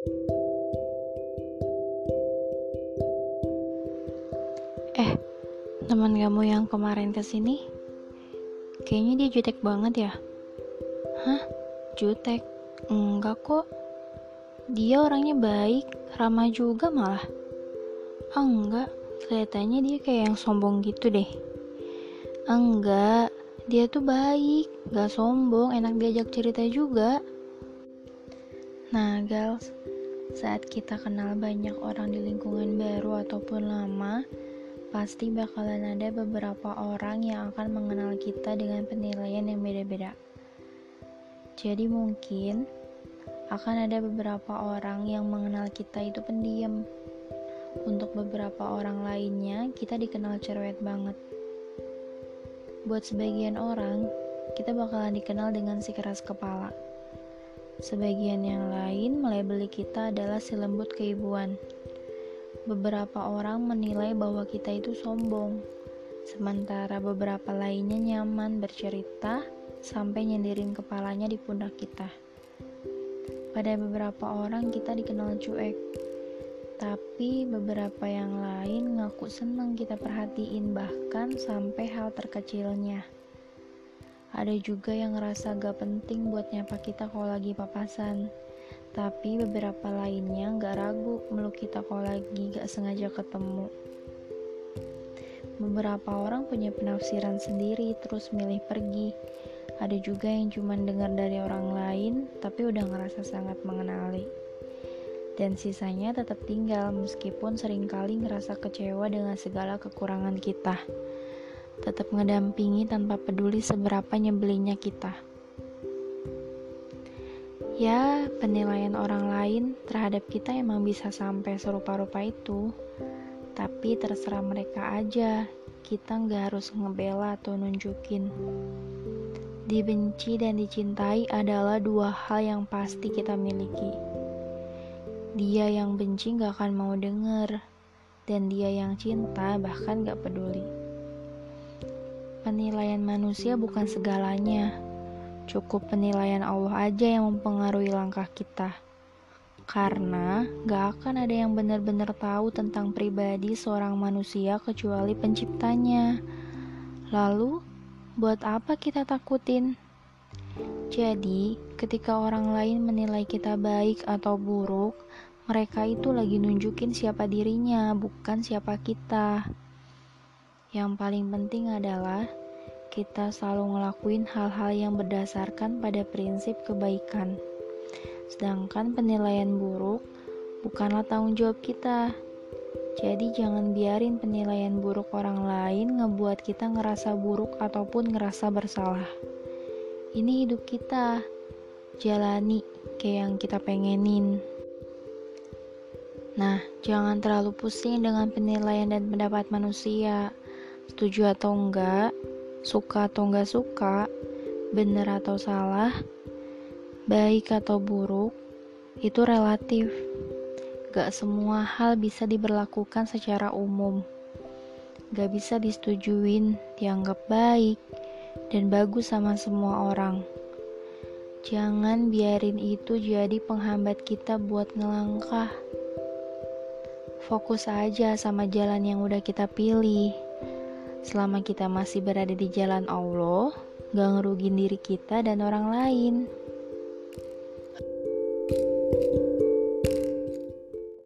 Eh, teman kamu yang kemarin ke sini, kayaknya dia jutek banget ya? Hah? Jutek? Enggak kok. Dia orangnya baik, ramah juga malah. Ah, enggak, kelihatannya dia kayak yang sombong gitu deh. Enggak, dia tuh baik, gak sombong, enak diajak cerita juga. Nah, girls, saat kita kenal banyak orang di lingkungan baru ataupun lama, pasti bakalan ada beberapa orang yang akan mengenal kita dengan penilaian yang beda-beda. Jadi mungkin akan ada beberapa orang yang mengenal kita itu pendiam. Untuk beberapa orang lainnya, kita dikenal cerewet banget. Buat sebagian orang, kita bakalan dikenal dengan si keras kepala. Sebagian yang lain melebeli kita adalah si lembut keibuan. Beberapa orang menilai bahwa kita itu sombong, sementara beberapa lainnya nyaman bercerita sampai nyendirin kepalanya di pundak kita. Pada beberapa orang kita dikenal cuek, tapi beberapa yang lain ngaku senang kita perhatiin bahkan sampai hal terkecilnya. Ada juga yang ngerasa gak penting buat nyapa kita kalau lagi papasan. Tapi beberapa lainnya gak ragu meluk kita kalau lagi gak sengaja ketemu. Beberapa orang punya penafsiran sendiri terus milih pergi. Ada juga yang cuma dengar dari orang lain tapi udah ngerasa sangat mengenali. Dan sisanya tetap tinggal meskipun sering kali ngerasa kecewa dengan segala kekurangan kita tetap ngedampingi tanpa peduli seberapa nyebelinya kita. Ya, penilaian orang lain terhadap kita emang bisa sampai serupa-rupa itu, tapi terserah mereka aja. Kita nggak harus ngebela atau nunjukin. Dibenci dan dicintai adalah dua hal yang pasti kita miliki. Dia yang benci gak akan mau denger, dan dia yang cinta bahkan gak peduli. Penilaian manusia bukan segalanya. Cukup penilaian Allah aja yang mempengaruhi langkah kita. Karena gak akan ada yang benar-benar tahu tentang pribadi seorang manusia kecuali penciptanya. Lalu, buat apa kita takutin? Jadi, ketika orang lain menilai kita baik atau buruk, mereka itu lagi nunjukin siapa dirinya, bukan siapa kita. Yang paling penting adalah kita selalu ngelakuin hal-hal yang berdasarkan pada prinsip kebaikan. Sedangkan penilaian buruk bukanlah tanggung jawab kita. Jadi jangan biarin penilaian buruk orang lain ngebuat kita ngerasa buruk ataupun ngerasa bersalah. Ini hidup kita. Jalani kayak yang kita pengenin. Nah, jangan terlalu pusing dengan penilaian dan pendapat manusia setuju atau enggak, suka atau enggak suka, benar atau salah, baik atau buruk, itu relatif. Gak semua hal bisa diberlakukan secara umum. Gak bisa disetujuin, dianggap baik, dan bagus sama semua orang. Jangan biarin itu jadi penghambat kita buat ngelangkah. Fokus aja sama jalan yang udah kita pilih. Selama kita masih berada di jalan Allah, gak ngerugin diri kita dan orang lain.